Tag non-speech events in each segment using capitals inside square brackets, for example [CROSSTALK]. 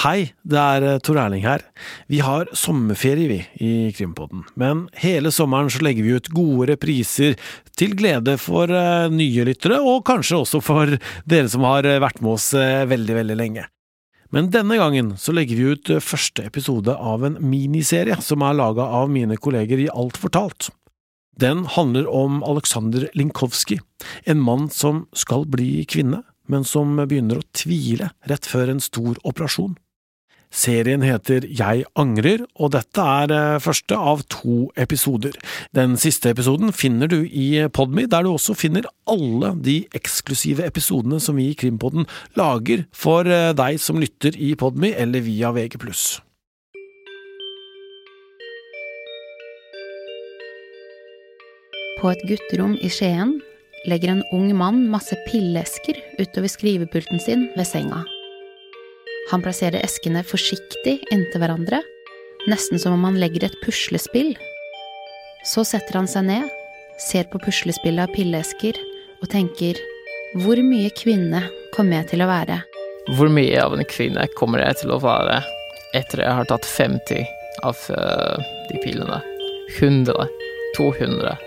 Hei, det er eh, Tor Erling her. Vi har sommerferie, vi, i Krimpodden. Men hele sommeren så legger vi ut gode repriser til glede for uh, nye lyttere, og kanskje også for dere som har eh, vært med oss veldig, veldig lenge. Men denne gangen så legger vi ut første episode av en miniserie som er laga av mine kolleger i Alt fortalt. Den handler om Aleksandr Linkovskij, en mann som skal bli kvinne, men som begynner å tvile rett før en stor operasjon. Serien heter Jeg angrer, og dette er eh, første av to episoder. Den siste episoden finner du i Podme, der du også finner alle de eksklusive episodene som vi i Krimpodden lager for eh, deg som lytter i Podme eller via VG+. På et gutterom i Skien legger en ung mann masse pilleesker utover skrivepulten sin ved senga. Han plasserer eskene forsiktig inntil hverandre, nesten som om han legger et puslespill. Så setter han seg ned, ser på puslespillet av pilleesker og tenker hvor mye kvinne kommer jeg til å være? Hvor mye av en kvinne kommer jeg til å være etter jeg har tatt 50 av uh, de pillene? 100? 200?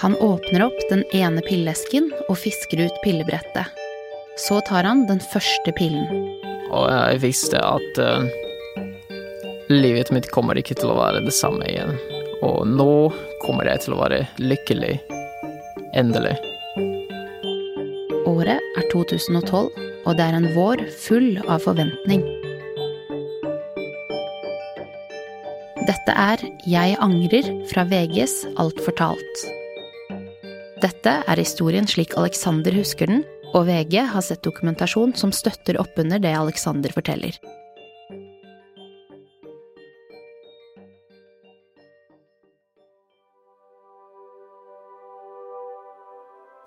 Han åpner opp den ene pillesken og fisker ut pillebrettet. Så tar han den første pillen. Og jeg visste at uh, livet mitt kommer ikke til å være det samme igjen. Og nå kommer jeg til å være lykkelig. Endelig. Året er 2012, og det er en vår full av forventning. Dette er Jeg angrer fra VGs Alt fortalt. Dette er historien slik Alexander husker den, og VG har sett dokumentasjon som støtter oppunder det Alexander forteller.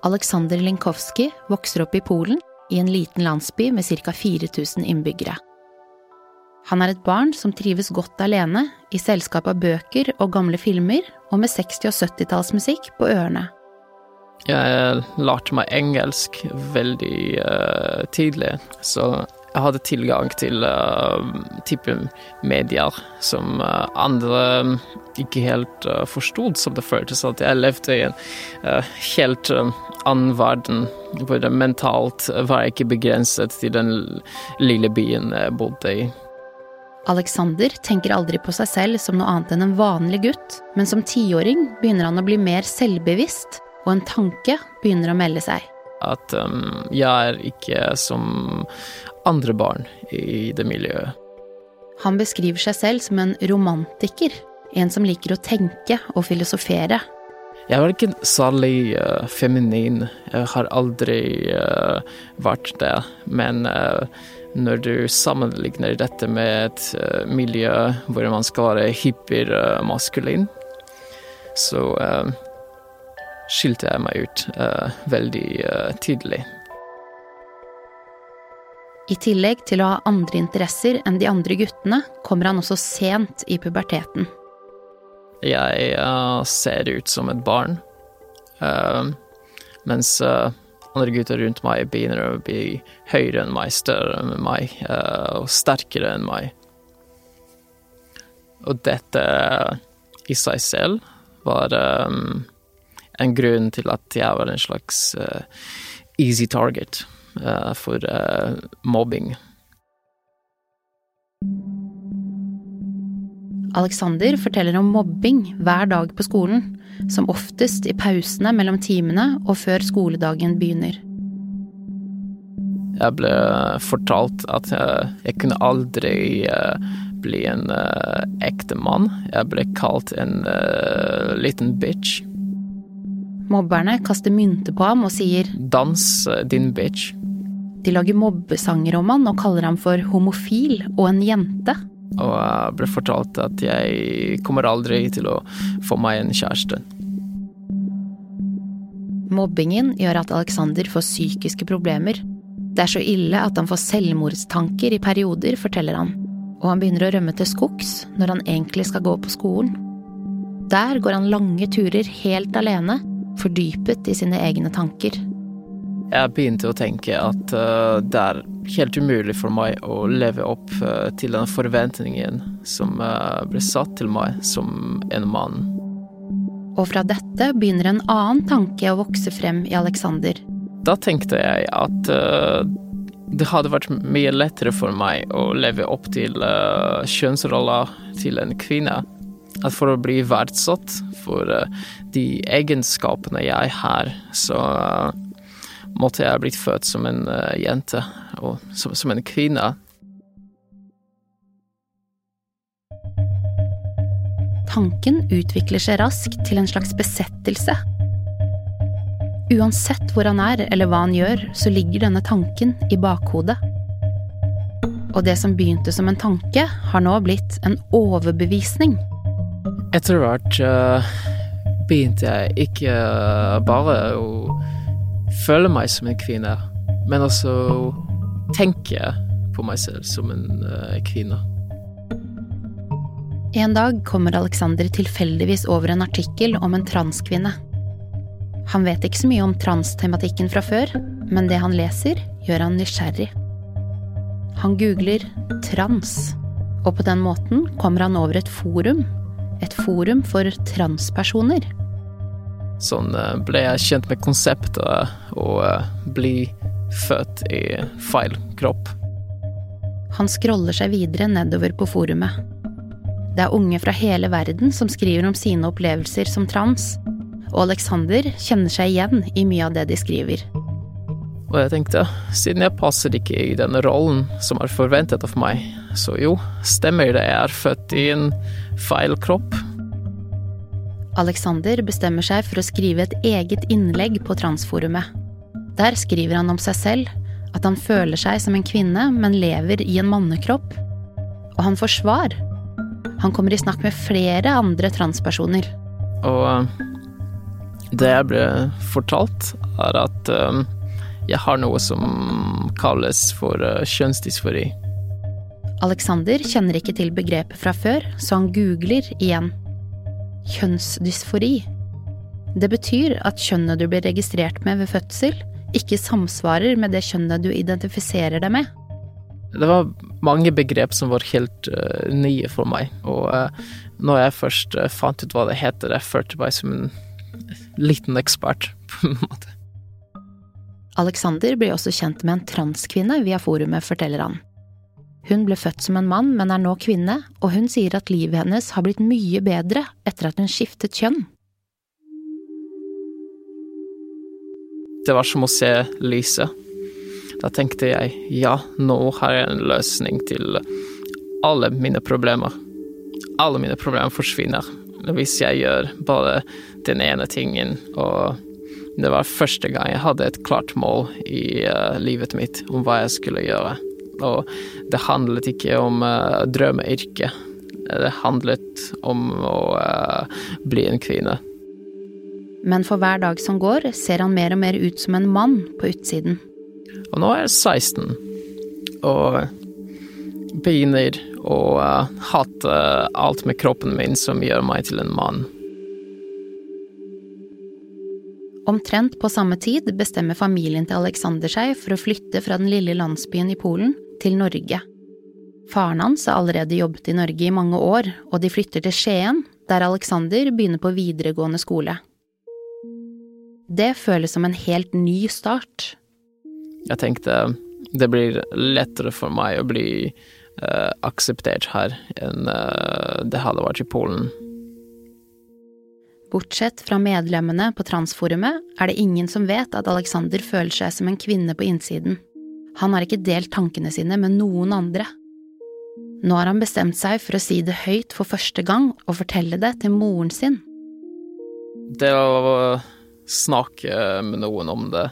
Aleksander Linkowski vokser opp i Polen, i en liten landsby med ca. 4000 innbyggere. Han er et barn som trives godt alene, i selskap av bøker og gamle filmer, og med 60- og 70-tallsmusikk på ørene. Jeg lærte meg engelsk veldig uh, tidlig, så jeg hadde tilgang til uh, type medier som uh, andre ikke helt uh, forstod, som det føltes at jeg levde i en uh, helt annen verden, det mentalt var jeg ikke begrenset til den lille byen jeg bodde i. Alexander tenker aldri på seg selv som noe annet enn en vanlig gutt, men som tiåring begynner han å bli mer selvbevisst og en tanke begynner å melde seg. At um, jeg er ikke som andre barn i det miljøet. Han beskriver seg selv som en romantiker, en som liker å tenke og filosofere. Jeg var ikke særlig uh, feminin, jeg har aldri uh, vært det, men uh, når du sammenligner dette med et miljø hvor man skal være hypermaskulin, så skilte jeg meg ut uh, veldig uh, tidlig. I tillegg til å ha andre interesser enn de andre guttene, kommer han også sent i puberteten. Jeg uh, ser ut som et barn, mens andre gutter rundt meg begynner å bli høyere enn meg, større enn meg og sterkere enn meg. Og dette i seg selv var um, en grunn til at jeg var en slags uh, easy target uh, for uh, mobbing. Alexander forteller om mobbing hver dag på skolen, som oftest i pausene mellom timene og før skoledagen begynner. Jeg ble fortalt at jeg, jeg kunne aldri bli en ekte mann. Jeg ble kalt en liten bitch. Mobberne kaster mynter på ham og sier Dans, din bitch. De lager mobbesanger om han og kaller ham for homofil og en jente. Og jeg ble fortalt at jeg kommer aldri til å få meg en kjæreste. Mobbingen gjør at Alexander får psykiske problemer. Det er så ille at han får selvmordstanker i perioder, forteller han. Og han begynner å rømme til skogs når han egentlig skal gå på skolen. Der går han lange turer helt alene fordypet i sine egne tanker. Jeg begynte å tenke at uh, det er helt umulig for meg å leve opp eh, til den forventningen som eh, ble satt til meg som en mann. Og fra dette begynner en annen tanke å vokse frem i Alexander. Da tenkte jeg at det hadde vært mye lettere for meg å leve opp til kjønnsrolla til en kvinne. At for å bli verdsatt for de egenskapene jeg har, så måtte jeg blitt født som en jente, og som, som en kvinne. Tanken utvikler seg raskt til en slags besettelse. Uansett hvor han er eller hva han gjør, så ligger denne tanken i bakhodet. Og det som begynte som en tanke, har nå blitt en overbevisning. Etter hvert uh, begynte jeg ikke uh, bare å føle meg som en kvinne, men også tenke på meg selv som en uh, kvinne. En dag kommer Alexander tilfeldigvis over en artikkel om en transkvinne. Han vet ikke så mye om transtematikken fra før, men det han leser, gjør han nysgjerrig. Han googler 'trans', og på den måten kommer han over et forum. Et forum for transpersoner. Sånn eh, ble jeg kjent med konseptet å eh, bli født i feil kropp. Han scroller seg videre nedover på forumet. Det er unge fra hele verden som skriver om sine opplevelser som trans, og Alexander kjenner seg igjen i mye av det de skriver. Og jeg tenkte, siden jeg passer ikke i den rollen som er forventet av meg, så jo, stemmer det, jeg er født i en feil kropp. Alexander bestemmer seg for å skrive et eget innlegg på transforumet. Der skriver han om seg selv, at han føler seg som en kvinne, men lever i en mannekropp. Og han får svar han kommer i snakk med flere andre transpersoner. Og eh, det jeg ble fortalt, er at um, jeg har noe som kalles for uh, kjønnsdysfori. Alexander kjenner ikke til begrepet fra før, så han googler igjen. Kjønnsdysfori. Det betyr at kjønnet du blir registrert med ved fødsel, ikke samsvarer med det kjønnet du identifiserer deg med. Det var mange begrep som var helt uh, nye for meg, og uh, når jeg først uh, fant ut hva det heter, jeg følte meg som en liten ekspert, [LAUGHS] på en måte. Alexander blir også kjent med en transkvinne via forumet, forteller han. Hun ble født som en mann, men er nå kvinne, og hun sier at livet hennes har blitt mye bedre etter at hun skiftet kjønn. Det var som å se lyset da tenkte jeg ja, nå har jeg en løsning til alle mine problemer. Alle mine problemer forsvinner hvis jeg gjør bare den ene tingen. Og det var første gang jeg hadde et klart mål i uh, livet mitt om hva jeg skulle gjøre. Og det handlet ikke om uh, drømmeyrke. Det handlet om å uh, bli en kvinne. Men for hver dag som går, ser han mer og mer ut som en mann på utsiden. Og nå er jeg 16 og begynner å uh, hate alt med kroppen min som gjør meg til en mann. Omtrent på samme tid bestemmer familien til Alexander seg for å flytte fra den lille landsbyen i Polen til Norge. Faren hans har allerede jobbet i Norge i mange år, og de flytter til Skien, der Alexander begynner på videregående skole. Det føles som en helt ny start. Jeg tenkte det blir lettere for meg å bli uh, akseptert her enn uh, det hadde vært i Polen. Bortsett fra medlemmene på transforumet er det ingen som vet at Alexander føler seg som en kvinne på innsiden. Han har ikke delt tankene sine med noen andre. Nå har han bestemt seg for å si det høyt for første gang og fortelle det til moren sin. Det å snakke med noen om det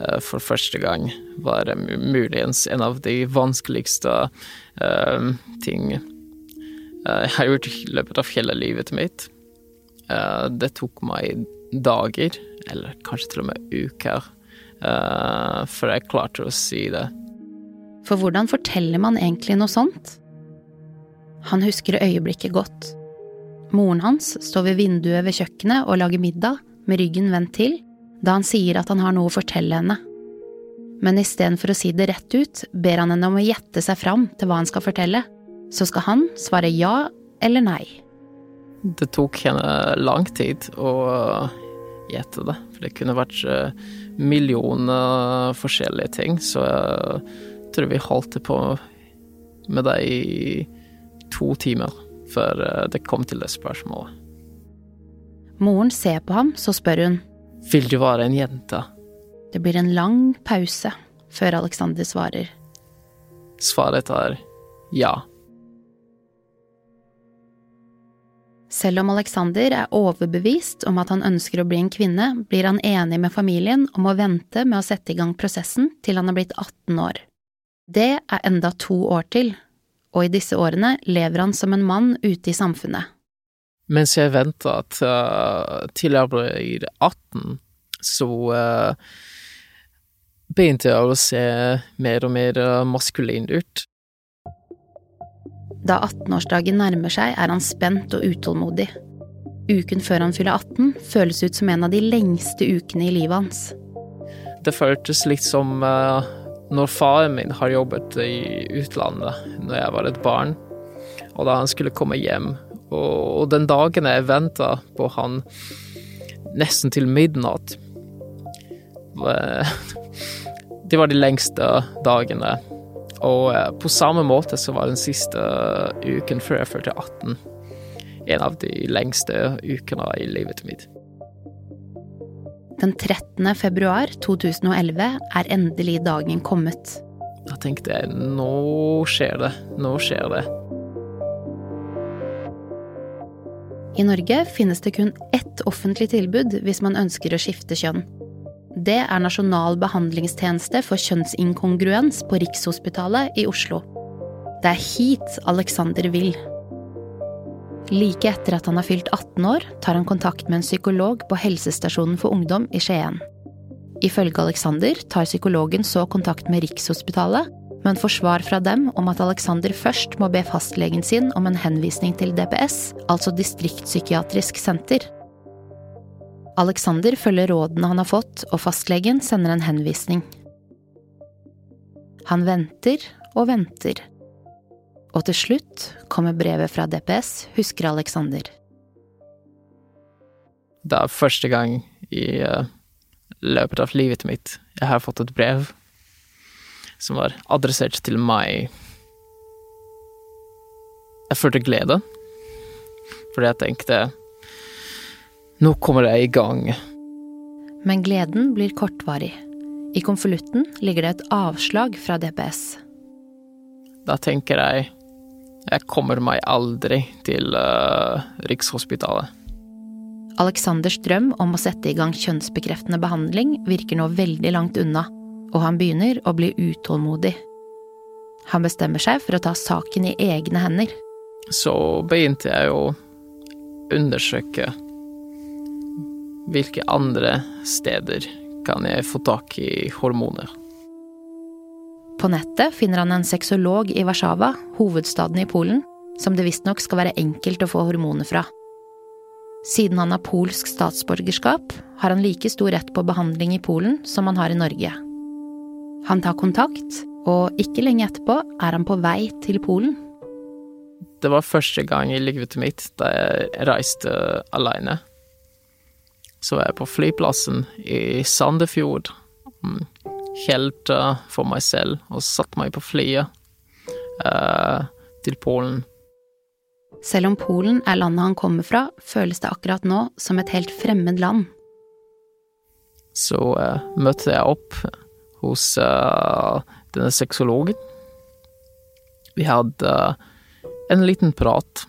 Eh, for første gang var muligens en av de vanskeligste uh, ting uh, jeg har gjort i løpet av hele livet mitt. Det tok meg dager, eller kanskje til og med uker, før jeg klarte å si det. For hvordan forteller man egentlig noe sånt? Han husker øyeblikket godt. Moren hans står ved vinduet ved kjøkkenet og lager middag, med ryggen vendt til, da han sier at han har noe å fortelle henne. Men istedenfor å si det rett ut, ber han henne om å gjette seg fram til hva han skal fortelle. Så skal han svare ja eller nei. Det tok henne lang tid å gjette det, for det kunne vært eh, millioner forskjellige ting, så jeg tror vi holdt på med det i to timer før eh, det kom til det spørsmålet. Moren ser på ham, så spør hun. Vil du være en jente? Det blir en lang pause før Alexander svarer. Svaret er ja. Selv om Alexander er overbevist om at han ønsker å bli en kvinne, blir han enig med familien om å vente med å sette i gang prosessen til han er blitt 18 år. Det er enda to år til, og i disse årene lever han som en mann ute i samfunnet. Mens jeg venta uh, til jeg ble 18, så uh, begynte jeg å se mer og mer uh, maskulin ut. Da 18-årsdagen nærmer seg, er han spent og utålmodig. Uken før han fyller 18, føles ut som en av de lengste ukene i livet hans. Det føltes litt som uh, når faren min har jobbet i utlandet når jeg var et barn, og da han skulle komme hjem. Og, og den dagen jeg venta på han nesten til midnatt [LAUGHS] Det var de lengste dagene og eh, på samme måte så var den siste uken før jeg fylte 18 en av de lengste ukene i livet mitt. Den 13. februar 2011 er endelig dagen kommet. Da tenkte jeg nå skjer det, nå skjer det. I Norge finnes det kun ett offentlig tilbud hvis man ønsker å skifte kjønn. Det er Nasjonal behandlingstjeneste for kjønnsinkongruens på Rikshospitalet i Oslo. Det er hit Alexander vil. Like etter at han har fylt 18 år, tar han kontakt med en psykolog på helsestasjonen for ungdom i Skien. Ifølge Alexander tar psykologen så kontakt med Rikshospitalet, men får svar fra dem om at Alexander først må be fastlegen sin om en henvisning til DPS, altså distriktspsykiatrisk senter. Alexander følger rådene han har fått, og fastlegen sender en henvisning. Han venter og venter. Og til slutt kommer brevet fra DPS, husker Alexander. Det er første gang i uh, løpet av livet mitt jeg har fått et brev som var adressert til meg. Jeg følte glede, fordi jeg tenkte nå kommer jeg i gang. Men gleden blir kortvarig. I konvolutten ligger det et avslag fra DPS. Da tenker jeg jeg kommer meg aldri til uh, Rikshospitalet. Aleksanders drøm om å sette i gang kjønnsbekreftende behandling virker nå veldig langt unna, og han begynner å bli utålmodig. Han bestemmer seg for å ta saken i egne hender. Så begynte jeg å undersøke hvilke andre steder kan jeg få tak i hormoner? På nettet finner han en sexolog i Warszawa, hovedstaden i Polen, som det visstnok skal være enkelt å få hormoner fra. Siden han har polsk statsborgerskap, har han like stor rett på behandling i Polen som han har i Norge. Han tar kontakt, og ikke lenge etterpå er han på vei til Polen. Det var første gang i livet mitt da jeg reiste aleine så er jeg på flyplassen i Sandefjord. Mm, uh, for meg selv og satte meg på flyet uh, til Polen. Selv om Polen er landet han kommer fra, føles det akkurat nå som et helt fremmed land. Så uh, møtte jeg opp hos denne sexologen. Vi hadde en liten prat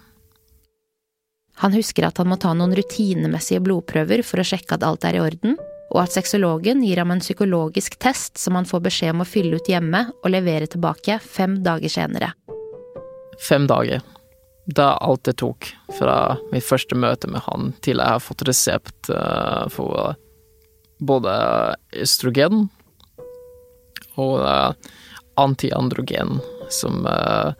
han husker at han må ta noen rutinemessige blodprøver for å sjekke at alt er i orden, og at sexologen gir ham en psykologisk test som han får beskjed om å fylle ut hjemme og levere tilbake fem dager senere. Fem dager. Det er alt det tok fra mitt første møte med han til jeg har fått resept eh, for både østrogen og eh, antiandrogen, som eh,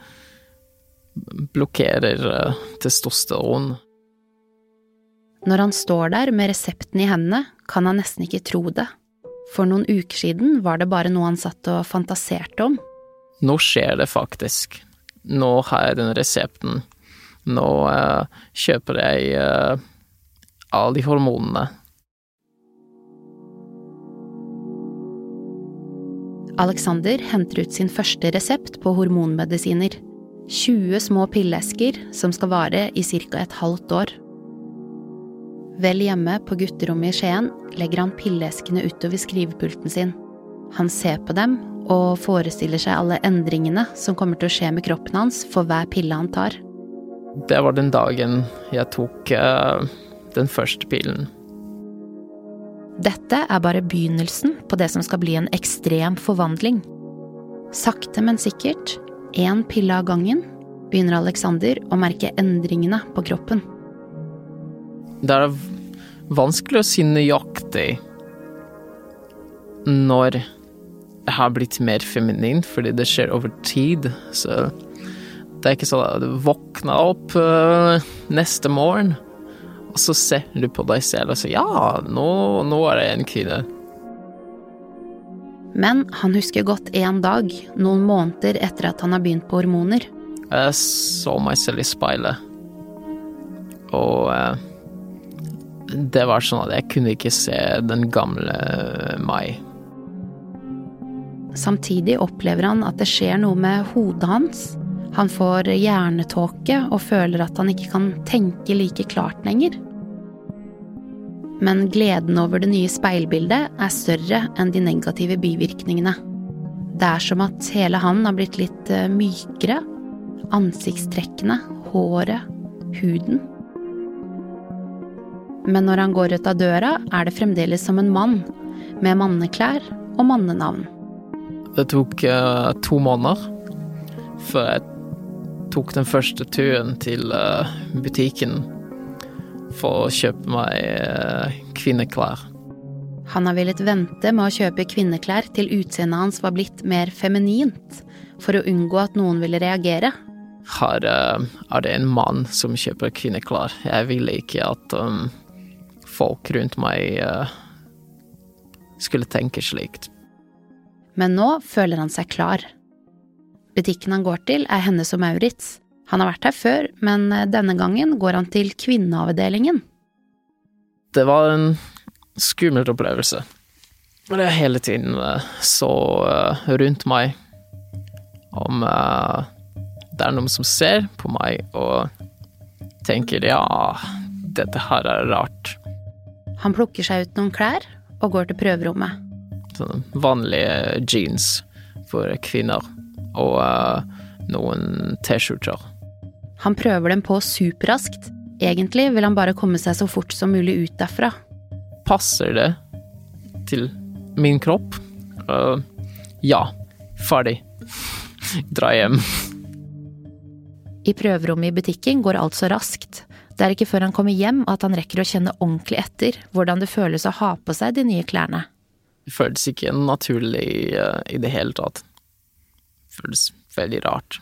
blokkerer testosteron. Når han står der med resepten i hendene, kan han nesten ikke tro det. For noen uker siden var det bare noe han satt og fantaserte om. Nå skjer det faktisk. Nå har jeg den resepten. Nå uh, kjøper jeg uh, alle de hormonene. Alexander henter ut sin første resept på hormonmedisiner. 20 små pilleesker som skal vare i ca. et halvt år. Vel hjemme på gutterommet i Skien legger han pilleeskene utover skrivepulten sin. Han ser på dem og forestiller seg alle endringene som kommer til å skje med kroppen hans for hver pille han tar. Det var den dagen jeg tok uh, den første pillen. Dette er bare begynnelsen på det som skal bli en ekstrem forvandling. Sakte, men sikkert, én pille av gangen, begynner Alexander å merke endringene på kroppen. Det er vanskelig å si nøyaktig når jeg har blitt mer feminin, fordi det skjer over tid. Så det er ikke sånn at du våkner opp uh, neste morgen, og så ser du på deg selv og sier ja, nå, nå er jeg en kvinne. Men han husker godt en dag, noen måneder etter at han har begynt på hormoner. Jeg så meg selv i speilet, og uh, det var sånn at jeg kunne ikke se den gamle meg. Samtidig opplever han at det skjer noe med hodet hans. Han får hjernetåke og føler at han ikke kan tenke like klart lenger. Men gleden over det nye speilbildet er større enn de negative bivirkningene. Det er som at hele han har blitt litt eh, mykere. Ansiktstrekkene, håret, huden. Men når han går ut av døra, er det fremdeles som en mann, med manneklær og mannenavn. Det tok uh, to måneder før jeg tok den første turen til uh, butikken for å kjøpe meg uh, kvinneklær. Han har villet vente med å kjøpe kvinneklær til utseendet hans var blitt mer feminint, for å unngå at noen ville reagere. Her er det en mann som kjøper kvinneklær. Jeg ville ikke at um, folk rundt meg uh, skulle tenke slikt. Men nå føler han seg klar. Butikken han går til, er Hennes og Maurits. Han har vært her før, men eh, denne gangen går han til kvinneavdelingen. Det var en skummel opplevelse. Og det hele tiden uh, så rundt meg om det er noen som ser på meg og tenker ja, dette her er rart. Han plukker seg ut noen klær og går til prøverommet. Sånne vanlige jeans for kvinner og uh, noen T-skjorter. Han prøver dem på superraskt. Egentlig vil han bare komme seg så fort som mulig ut derfra. Passer det til min kropp? Uh, ja. Ferdig. Dra hjem. I prøverommet i butikken går alt så raskt. Det er ikke før han kommer hjem at han rekker å kjenne ordentlig etter hvordan det føles å ha på seg de nye klærne. Det føles ikke naturlig uh, i det hele tatt. Det føles veldig rart.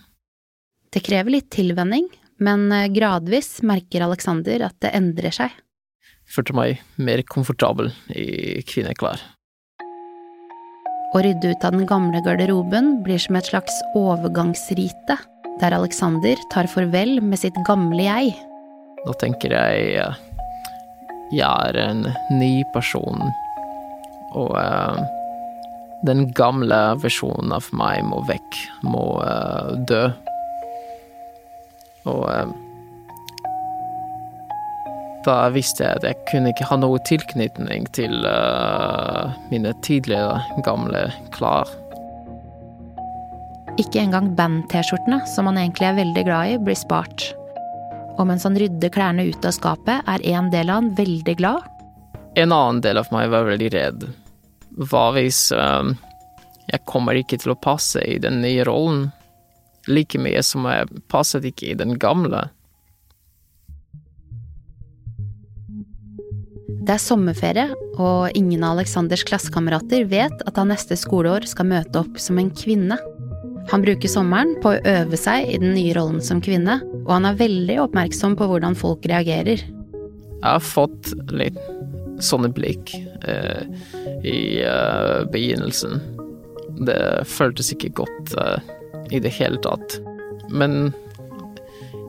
Det krever litt tilvenning, men eh, gradvis merker Alexander at det endrer seg. Jeg følte meg mer komfortabel i kvinneklær. Å rydde ut av den gamle garderoben blir som et slags overgangsrite, der Alexander tar farvel med sitt gamle jeg. Nå tenker jeg jeg er en ny person, og uh, den gamle versjonen av meg må vekk, må uh, dø. Og uh, da visste jeg at jeg kunne ikke ha noe tilknytning til mine tidligere gamle klær. Ikke engang band-T-skjortene, som han egentlig er veldig glad i, blir spart. Og mens han rydder klærne ut av skapet, er en del av han veldig glad. En annen del av meg var veldig redd. Hva hvis uh, jeg kommer ikke til å passe i den nye rollen like mye som jeg passet ikke i den gamle? Det er sommerferie, og ingen av Aleksanders klassekamerater vet at han neste skoleår skal møte opp som en kvinne. Han bruker sommeren på å øve seg i den nye rollen som kvinne, og han er veldig oppmerksom på hvordan folk reagerer. Jeg har fått litt sånne blikk eh, i eh, begynnelsen. Det føltes ikke godt eh, i det hele tatt. Men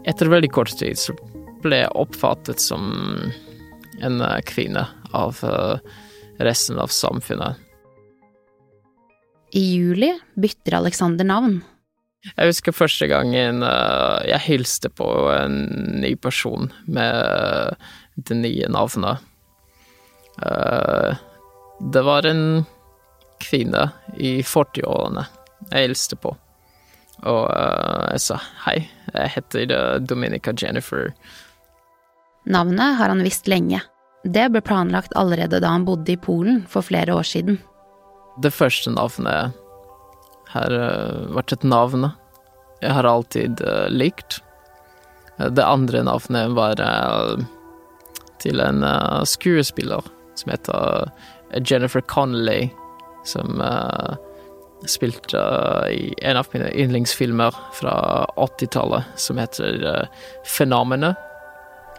etter veldig kort tid så ble jeg oppfattet som en kvinne av resten av samfunnet. I juli bytter Alexander navn. Jeg husker første gangen uh, jeg hilste på en ny person med det nye navnet. Uh, det var en kvinne i 40-årene jeg hilste på. Og jeg sa hei, jeg heter Dominica Jennifer. Navnet har han visst lenge. Det ble planlagt allerede da han bodde i Polen for flere år siden. Det første navnet har vært et navn jeg har alltid uh, likt. Eh, det andre navnet var til en skuespiller som heter Jennifer Connolly, som spilte i en av mine yndlingsfilmer fra 80-tallet, som heter Fenomenet.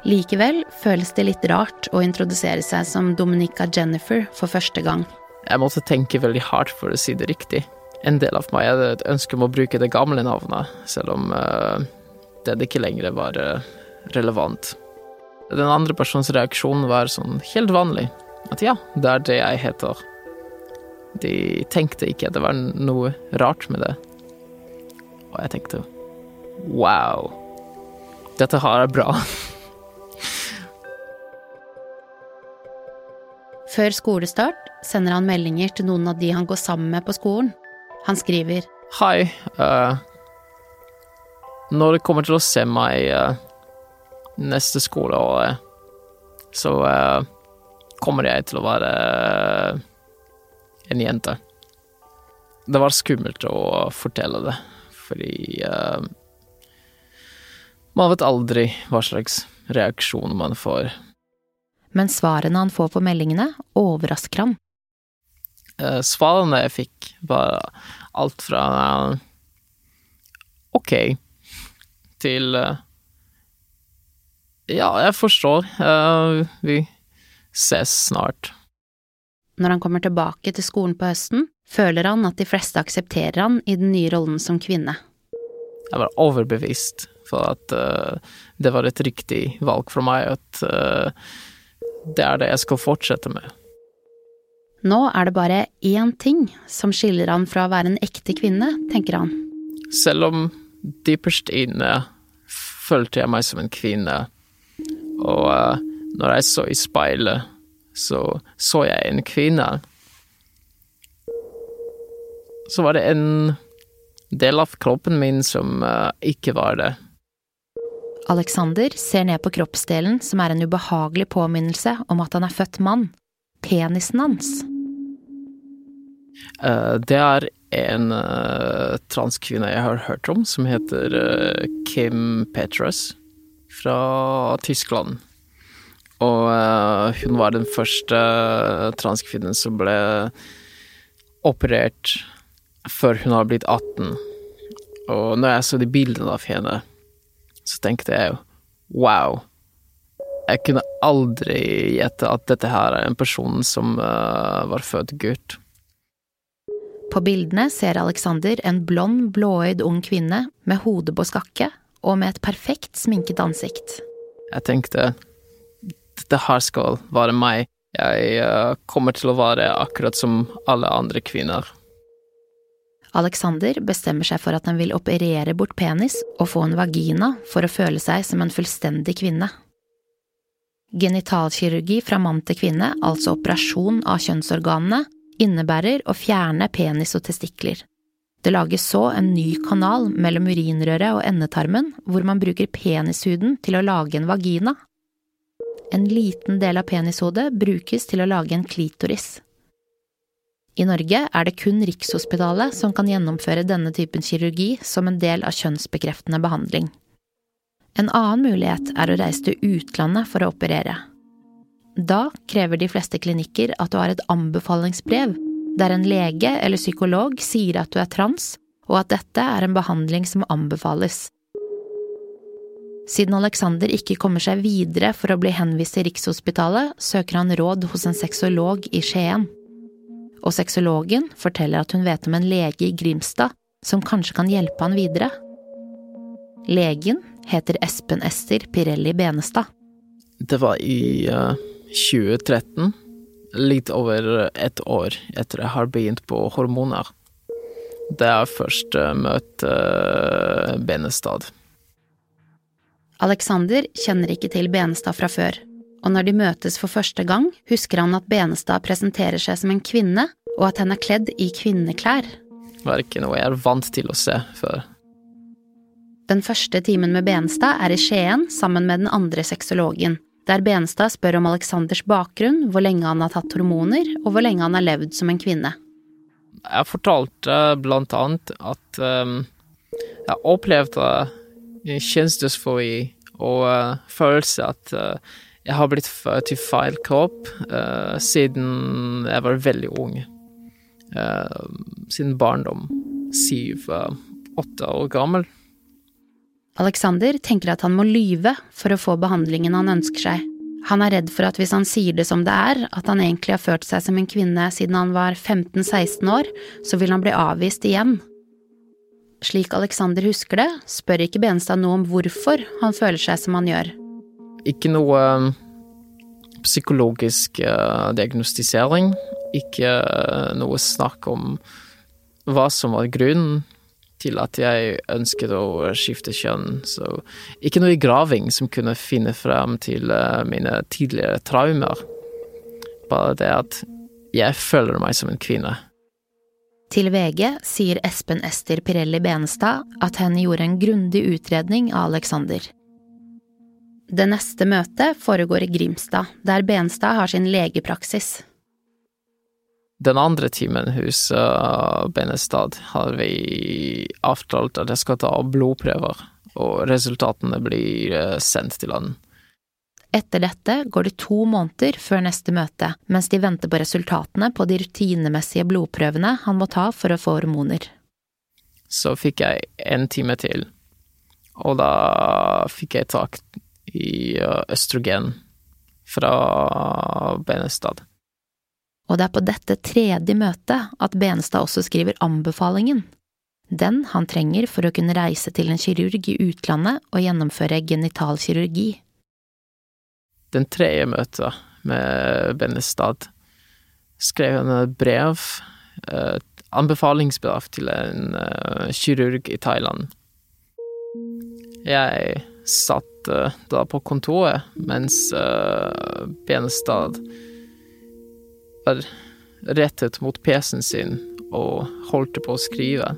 Likevel føles det litt rart å introdusere seg som Dominica Jennifer for første gang. Jeg måtte tenke veldig hardt for å si det riktig en del av meg hadde et ønske om å bruke det gamle navnet, selv om uh, det ikke lenger var uh, relevant. Den andre persons reaksjon var sånn helt vanlig, at ja, det er det jeg heter. De tenkte ikke at det var noe rart med det. Og jeg tenkte wow, dette har jeg bra. Før skolestart sender han meldinger til noen av de han går sammen med på skolen. Han skriver Hei. Uh, når det kommer til å se meg uh, neste skoleår, så uh, kommer jeg til å være en jente. Det var skummelt å fortelle det, fordi man vet aldri hva slags reaksjon man får. Men svarene han får på meldingene, overrasker han. Uh, svarene jeg fikk, var alt fra uh, ok til uh, ja, jeg forstår. vi ses snart. Når han kommer tilbake til skolen på høsten, føler han at de fleste aksepterer han i den nye rollen som kvinne. Jeg var overbevist for at det var et riktig valg for meg, at det er det jeg skal fortsette med. Nå er det bare én ting som skiller han fra å være en ekte kvinne, tenker han. Selv om dypest inne følte jeg meg som en kvinne, og uh, når jeg så i speilet, så så jeg en kvinne. Så var det en del av kroppen min som uh, ikke var det. Alexander ser ned på kroppsdelen som er en ubehagelig påminnelse om at han er født mann penisen hans? Uh, det er en uh, transkvinne jeg har hørt om, som heter uh, Kim Petras fra Tyskland. Og hun var den første transkvinnen som ble operert før hun har blitt 18. Og når jeg så de bildene av henne, så tenkte jeg wow, jeg kunne aldri gjette at dette her er en person som uh, var født gutt. På bildene ser Alexander en blond, blåøyd ung kvinne med hodet på skakke og med et perfekt sminket ansikt. Jeg tenkte dette her skal være meg. Jeg uh, kommer til å være akkurat som alle andre kvinner. Alexander bestemmer seg for at han vil operere bort penis og få en vagina for å føle seg som en fullstendig kvinne. Genitalkirurgi fra mann til kvinne, altså operasjon av kjønnsorganene, innebærer å fjerne penis og testikler. Det lages så en ny kanal mellom urinrøret og endetarmen, hvor man bruker penishuden til å lage en vagina. En liten del av penishodet brukes til å lage en klitoris. I Norge er det kun Rikshospitalet som kan gjennomføre denne typen kirurgi som en del av kjønnsbekreftende behandling. En annen mulighet er å reise til utlandet for å operere. Da krever de fleste klinikker at du har et anbefalingsbrev der en lege eller psykolog sier at du er trans, og at dette er en behandling som anbefales. Siden Alexander ikke kommer seg videre for å bli henvist til Rikshospitalet, søker han råd hos en sexolog i Skien. Og sexologen forteller at hun vet om en lege i Grimstad som kanskje kan hjelpe han videre. Legen heter Espen Ester Pirelli Benestad. Det var i uh, 2013, litt over et år etter jeg har begynt på hormoner. Det er først møte møtte uh, Benestad. Alexander kjenner ikke til Benestad fra før, og når de møtes for første gang, husker han at Benestad presenterer seg som en kvinne, og at hun er kledd i kvinneklær. Det var ikke noe jeg er vant til å se før. Den første timen med Benestad er i Skien sammen med den andre sexologen, der Benstad spør om Aleksanders bakgrunn, hvor lenge han har tatt hormoner, og hvor lenge han har levd som en kvinne. Jeg fortalte blant annet at um, jeg opplevde kjønnsdysfori og uh, følelse at uh, jeg har blitt født i feil kropp uh, siden jeg var veldig ung. siden barndom. Syv-åtte år gammel. Alexander tenker at han må lyve for å få behandlingen han ønsker seg. Han er redd for at hvis han sier det som det er, at han egentlig har ført seg som en kvinne siden han var 15–16 år, så vil han bli avvist igjen. Slik Alexander husker det, spør ikke Benstad noe om hvorfor han føler seg som han gjør. Ikke noe um, psykologisk uh, diagnostisering. Ikke uh, noe snakk om hva som var grunnen til at jeg ønsket å skifte kjønn. Så ikke noe graving som kunne finne frem til uh, mine tidligere traumer. Bare det at jeg føler meg som en kvinne. Til VG sier Espen Ester Pirelli Benestad at hen gjorde en grundig utredning av Alexander. Det neste møtet foregår i Grimstad, der Benestad har sin legepraksis. Den andre timen hos uh, Benestad har vi avtalt at jeg skal ta blodprøver, og resultatene blir uh, sendt til han. Etter dette går det to måneder før neste møte, mens de venter på resultatene på de rutinemessige blodprøvene han må ta for å få hormoner. Så fikk jeg en time til, og da fikk jeg tak i øh, østrogen fra Benestad. Og det er på dette tredje møtet at Benestad også skriver anbefalingen. Den han trenger for å kunne reise til en kirurg i utlandet og gjennomføre genitalkirurgi den tredje møtet med Benestad skrev han et brev, et anbefalingsbrev til en uh, kirurg i Thailand. Jeg satt uh, da på kontoret mens uh, Benestad var rettet mot PC-en sin og holdt på å skrive.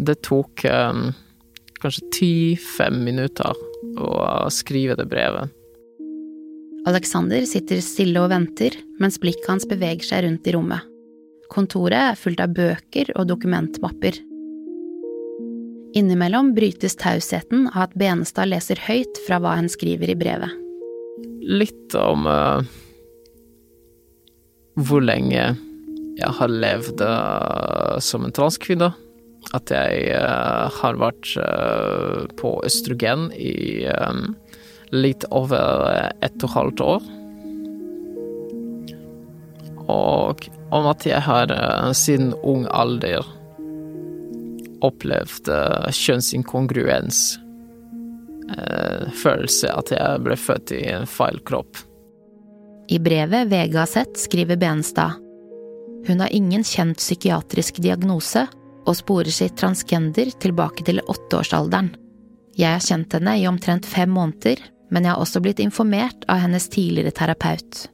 Det tok um, kanskje ti-fem minutter å skrive det brevet. Alexander sitter stille og venter, mens blikket hans beveger seg rundt i rommet. Kontoret er fullt av bøker og dokumentmapper. Innimellom brytes tausheten av at Benestad leser høyt fra hva hun skriver i brevet. Litt om uh, hvor lenge jeg har levd uh, som en transkvinne. At jeg uh, har vært på østrogen i litt over ett og et halvt år. Og om at jeg har eh, siden ung alder opplevd eh, kjønnsinkongruens. Eh, følelse at jeg ble født i en feil kropp. I brevet VG har sett, skriver Benstad. hun har ingen kjent psykiatrisk diagnose og sporer sitt transgender tilbake til åtteårsalderen. Jeg har kjent henne i omtrent fem måneder, men jeg har også blitt informert av hennes tidligere terapeut.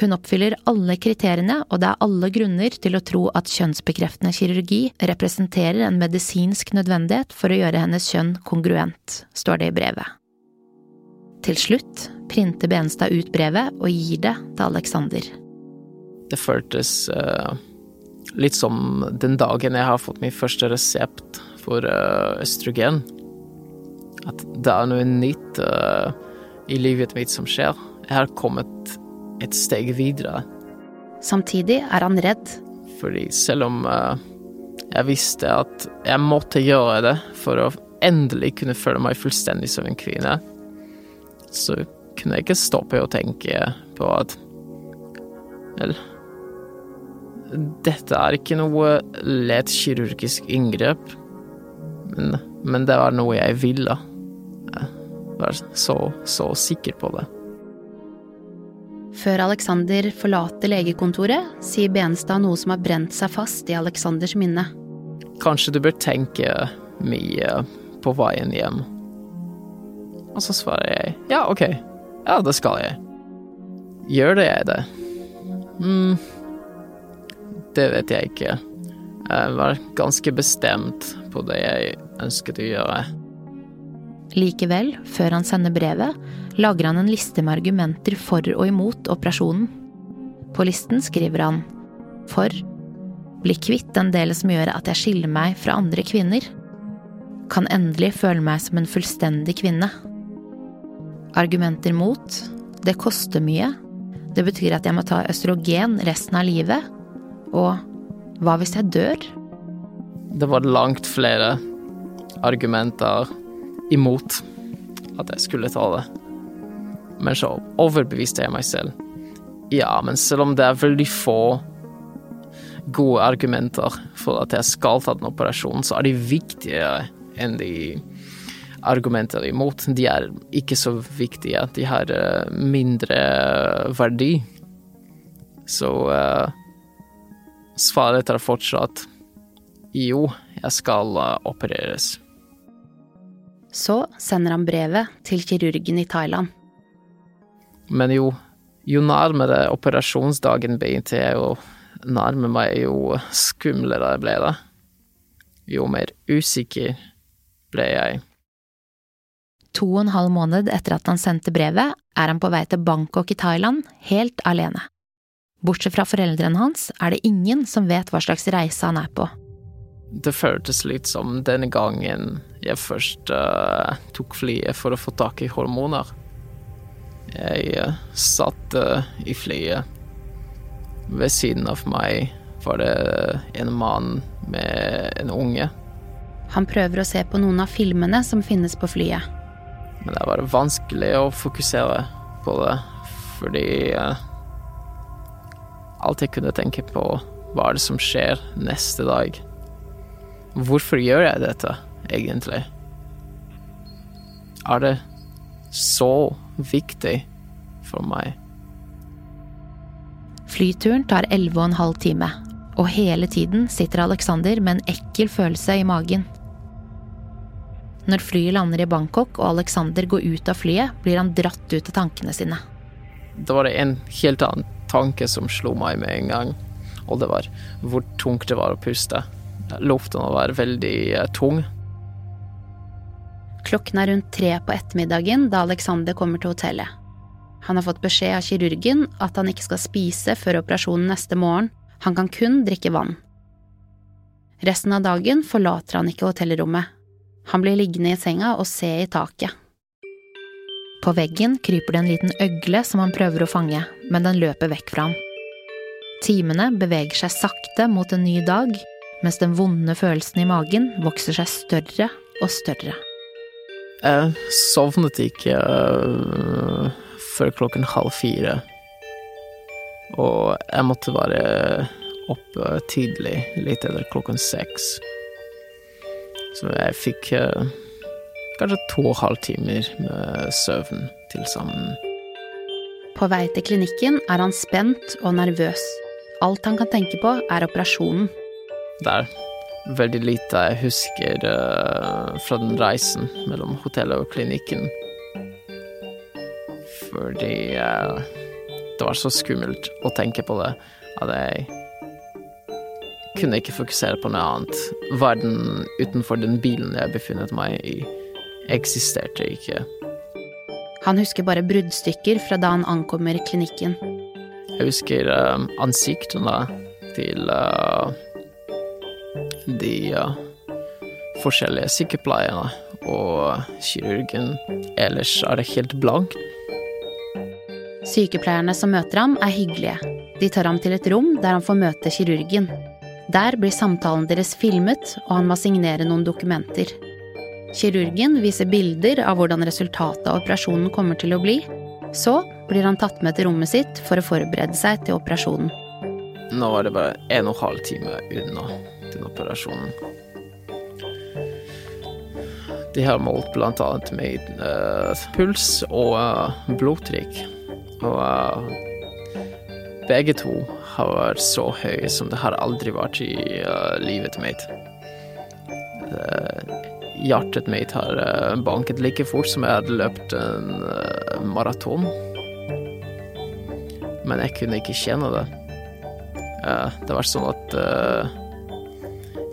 Hun oppfyller alle kriteriene, og det er alle grunner til å tro at kjønnsbekreftende kirurgi representerer en medisinsk nødvendighet for å gjøre hennes kjønn kongruent, står det i brevet. Til slutt printer Benstad ut brevet og gir det til Alexander. Det føltes uh, litt som den dagen jeg har fått min første resept for uh, østrogen at det er noe nytt uh, i livet mitt som skjer. Jeg har kommet et steg videre. Samtidig er han redd. Fordi selv om jeg visste at jeg måtte gjøre det for å endelig kunne føle meg fullstendig som en kvinne, så kunne jeg ikke stoppe å tenke på at Vel Dette er ikke noe lett kirurgisk inngrep, men, men det var noe jeg ville. Jeg var så, så sikker på det. Før Alexander forlater legekontoret, sier Benstad noe som har brent seg fast i Alexanders minne. Kanskje du bør tenke mye på veien hjem. Og så svarer jeg ja, ok, ja, det skal jeg. Gjør det jeg det? mm det vet jeg ikke. Jeg var ganske bestemt på det jeg ønsket å gjøre. Likevel, før han sender brevet, lager han en liste med argumenter for og imot operasjonen. På listen skriver han for bli kvitt den delen som gjør at jeg skiller meg fra andre kvinner. Kan endelig føle meg som en fullstendig kvinne. Argumenter mot det koster mye. Det betyr at jeg må ta østrogen resten av livet. Og hva hvis jeg dør? Det var langt flere argumenter imot at jeg skulle ta det. Men så overbeviste jeg meg selv. Ja, men selv om det er veldig få gode argumenter for at jeg skal ta den operasjonen, så er de viktigere enn de argumenter imot. De er ikke så viktige. De har eh, mindre verdi. Så uh, svaret er fortsatt jo, jeg skal opereres. Så sender han brevet til kirurgen i Thailand. Men jo, jo nærmere operasjonsdagen begynte jeg å nærme meg, jo skumlere ble det. Jo mer usikker ble jeg. To og en halv måned etter at han sendte brevet, er han på vei til Bangkok i Thailand, helt alene. Bortsett fra foreldrene hans er det ingen som vet hva slags reise han er på. Det føltes litt som denne gangen jeg først uh, tok flyet for å få tak i hormoner. Jeg uh, satt uh, i flyet. Ved siden av meg var det en mann med en unge. Han prøver å se på noen av filmene som finnes på flyet. Men det var vanskelig å fokusere på det, fordi alt jeg kunne tenke på, var det som skjer neste dag. Hvorfor gjør jeg dette, egentlig? Er det så viktig for meg? Flyturen tar elleve og en halv time, og hele tiden sitter Alexander med en ekkel følelse i magen. Når flyet lander i Bangkok og Alexander går ut av flyet, blir han dratt ut av tankene sine. Da var det en helt annen tanke som slo meg med en gang, og det var hvor tungt det var å puste. Luften var veldig eh, tung. Klokken er rundt tre på ettermiddagen da Alexander kommer til hotellet. Han har fått beskjed av kirurgen at han ikke skal spise før operasjonen neste morgen, han kan kun drikke vann. Resten av dagen forlater han ikke hotellrommet. Han blir liggende i senga og se i taket. På veggen kryper det en liten øgle som han prøver å fange, men den løper vekk fra ham. Timene beveger seg sakte mot en ny dag, mens den vonde følelsen i magen vokser seg større og større. Jeg sovnet ikke uh, før klokken halv fire. Og jeg måtte være oppe tidlig, litt etter klokken seks. Så jeg fikk eh, kanskje to og en halv timer med søvn til sammen. På vei til klinikken er han spent og nervøs. Alt han kan tenke på, er operasjonen. Det er veldig lite jeg husker eh, fra den reisen mellom hotellet og klinikken. Fordi eh, det var så skummelt å tenke på det at jeg kunne ikke fokusere på noe annet. Verden utenfor den bilen jeg befunnet meg i, eksisterte ikke. Han husker bare bruddstykker fra da han ankommer klinikken. Jeg husker uh, ansiktene til uh, de uh, forskjellige sykepleierne og kirurgen. Ellers er det helt blankt. Sykepleierne som møter ham, er hyggelige. De tar ham til et rom der han får møte kirurgen. Der blir samtalen deres filmet, og han må signere noen dokumenter. Kirurgen viser bilder av hvordan resultatet av operasjonen kommer til å bli. Så blir han tatt med til rommet sitt for å forberede seg til operasjonen. Nå var det bare en og en halv time unna den operasjonen. De har målt blant annet med uh, puls og uh, blodtrykk. Og uh, begge to har vært så høy som det har aldri vært i livet mitt. hjertet mitt har banket like fort som jeg hadde løpt en maraton. Men jeg kunne ikke kjenne det. det var sånn at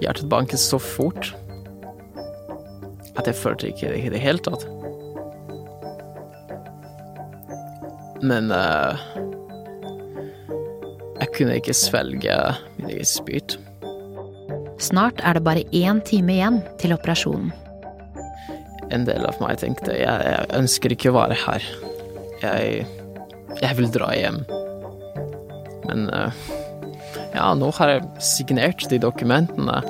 hjertet banket så fort at jeg følte ikke det i det hele tatt. Men uh, jeg kunne ikke svelge min egen spyt. Snart er det bare én time igjen til operasjonen. En del av meg tenkte jeg, jeg ønsker ikke å være her. Jeg, jeg vil dra hjem. Men uh, ja, nå har jeg signert de dokumentene.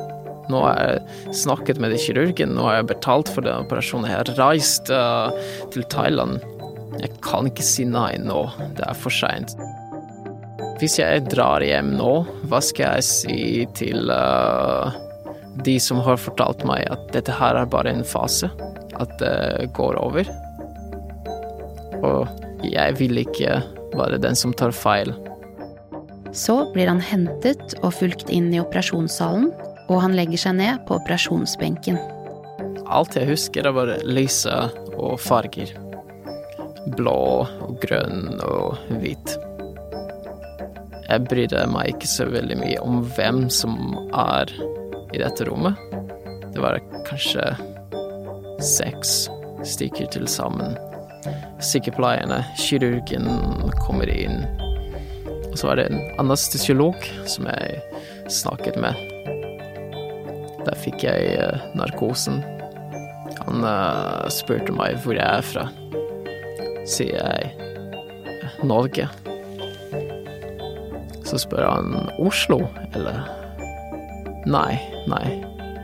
Nå har jeg snakket med kirurgen, nå har jeg betalt for den operasjonen. Jeg har reist uh, til Thailand. Jeg kan ikke si nei nå, det er for seint. Hvis jeg drar hjem nå, hva skal jeg si til uh, de som har fortalt meg at dette her er bare en fase? At det går over? Og jeg vil ikke være den som tar feil. Så blir han hentet og fulgt inn i operasjonssalen og han legger seg ned på operasjonsbenken. Alt jeg husker, er bare lyset og farger. Blå og grønn og hvit. Jeg brydde meg ikke så veldig mye om hvem som er i dette rommet. Det var kanskje seks stykker til sammen. Sykepleierne, kirurgen kommer inn. Og så var det en anestesiolog som jeg snakket med. Der fikk jeg uh, narkosen. Han uh, spurte meg hvor jeg er fra. Sier jeg Norge. Så spør han Oslo, eller? Nei, nei.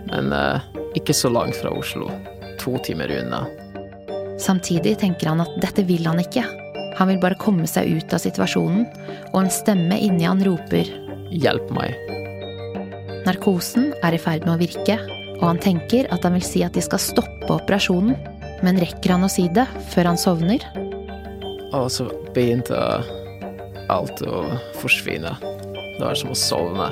Men eh, ikke så langt fra Oslo. To timer unna. Samtidig tenker han at dette vil han ikke. Han vil bare komme seg ut av situasjonen, og en stemme inni han roper Hjelp meg. Narkosen er i ferd med å virke, og han tenker at han vil si at de skal stoppe operasjonen. Men rekker han å si det før han sovner? Og så begynte alt å forsvinne. Det var som å sovne.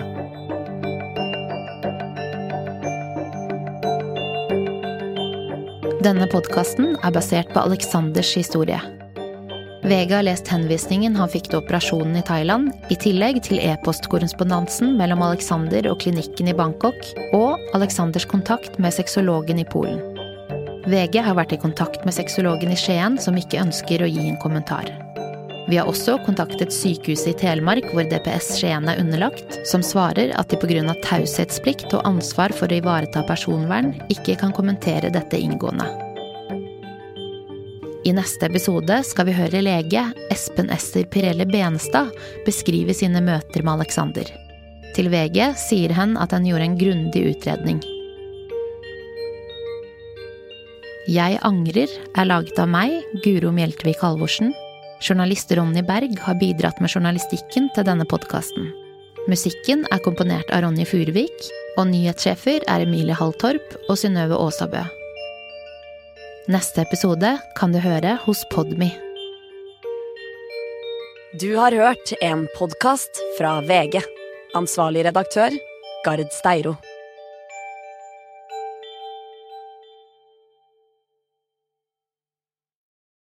Denne podkasten er basert på Aleksanders historie. Vega har lest henvisningen han fikk til operasjonen i Thailand, i tillegg til e-postkorrespondansen mellom Alexander og klinikken i Bangkok, og Aleksanders kontakt med sexologen i Polen. VG har vært i kontakt med sexologen i Skien, som ikke ønsker å gi en kommentar. Vi har også kontaktet sykehuset i Telemark, hvor DPS Skien er underlagt, som svarer at de pga. taushetsplikt og ansvar for å ivareta personvern ikke kan kommentere dette inngående. I neste episode skal vi høre lege Espen Ester Pirelle Benestad beskrive sine møter med Alexander. Til VG sier han at han gjorde en grundig utredning. Jeg angrer er laget av meg, Guro Mjeltvik Halvorsen. Journalist Ronny Berg har bidratt med journalistikken til denne podkasten. Musikken er komponert av Ronny Furuvik, og nyhetssjefer er Emilie Halltorp og Synnøve Aasabø. Neste episode kan du høre hos Podmy. Du har hørt en podkast fra VG. Ansvarlig redaktør, Gard Steiro.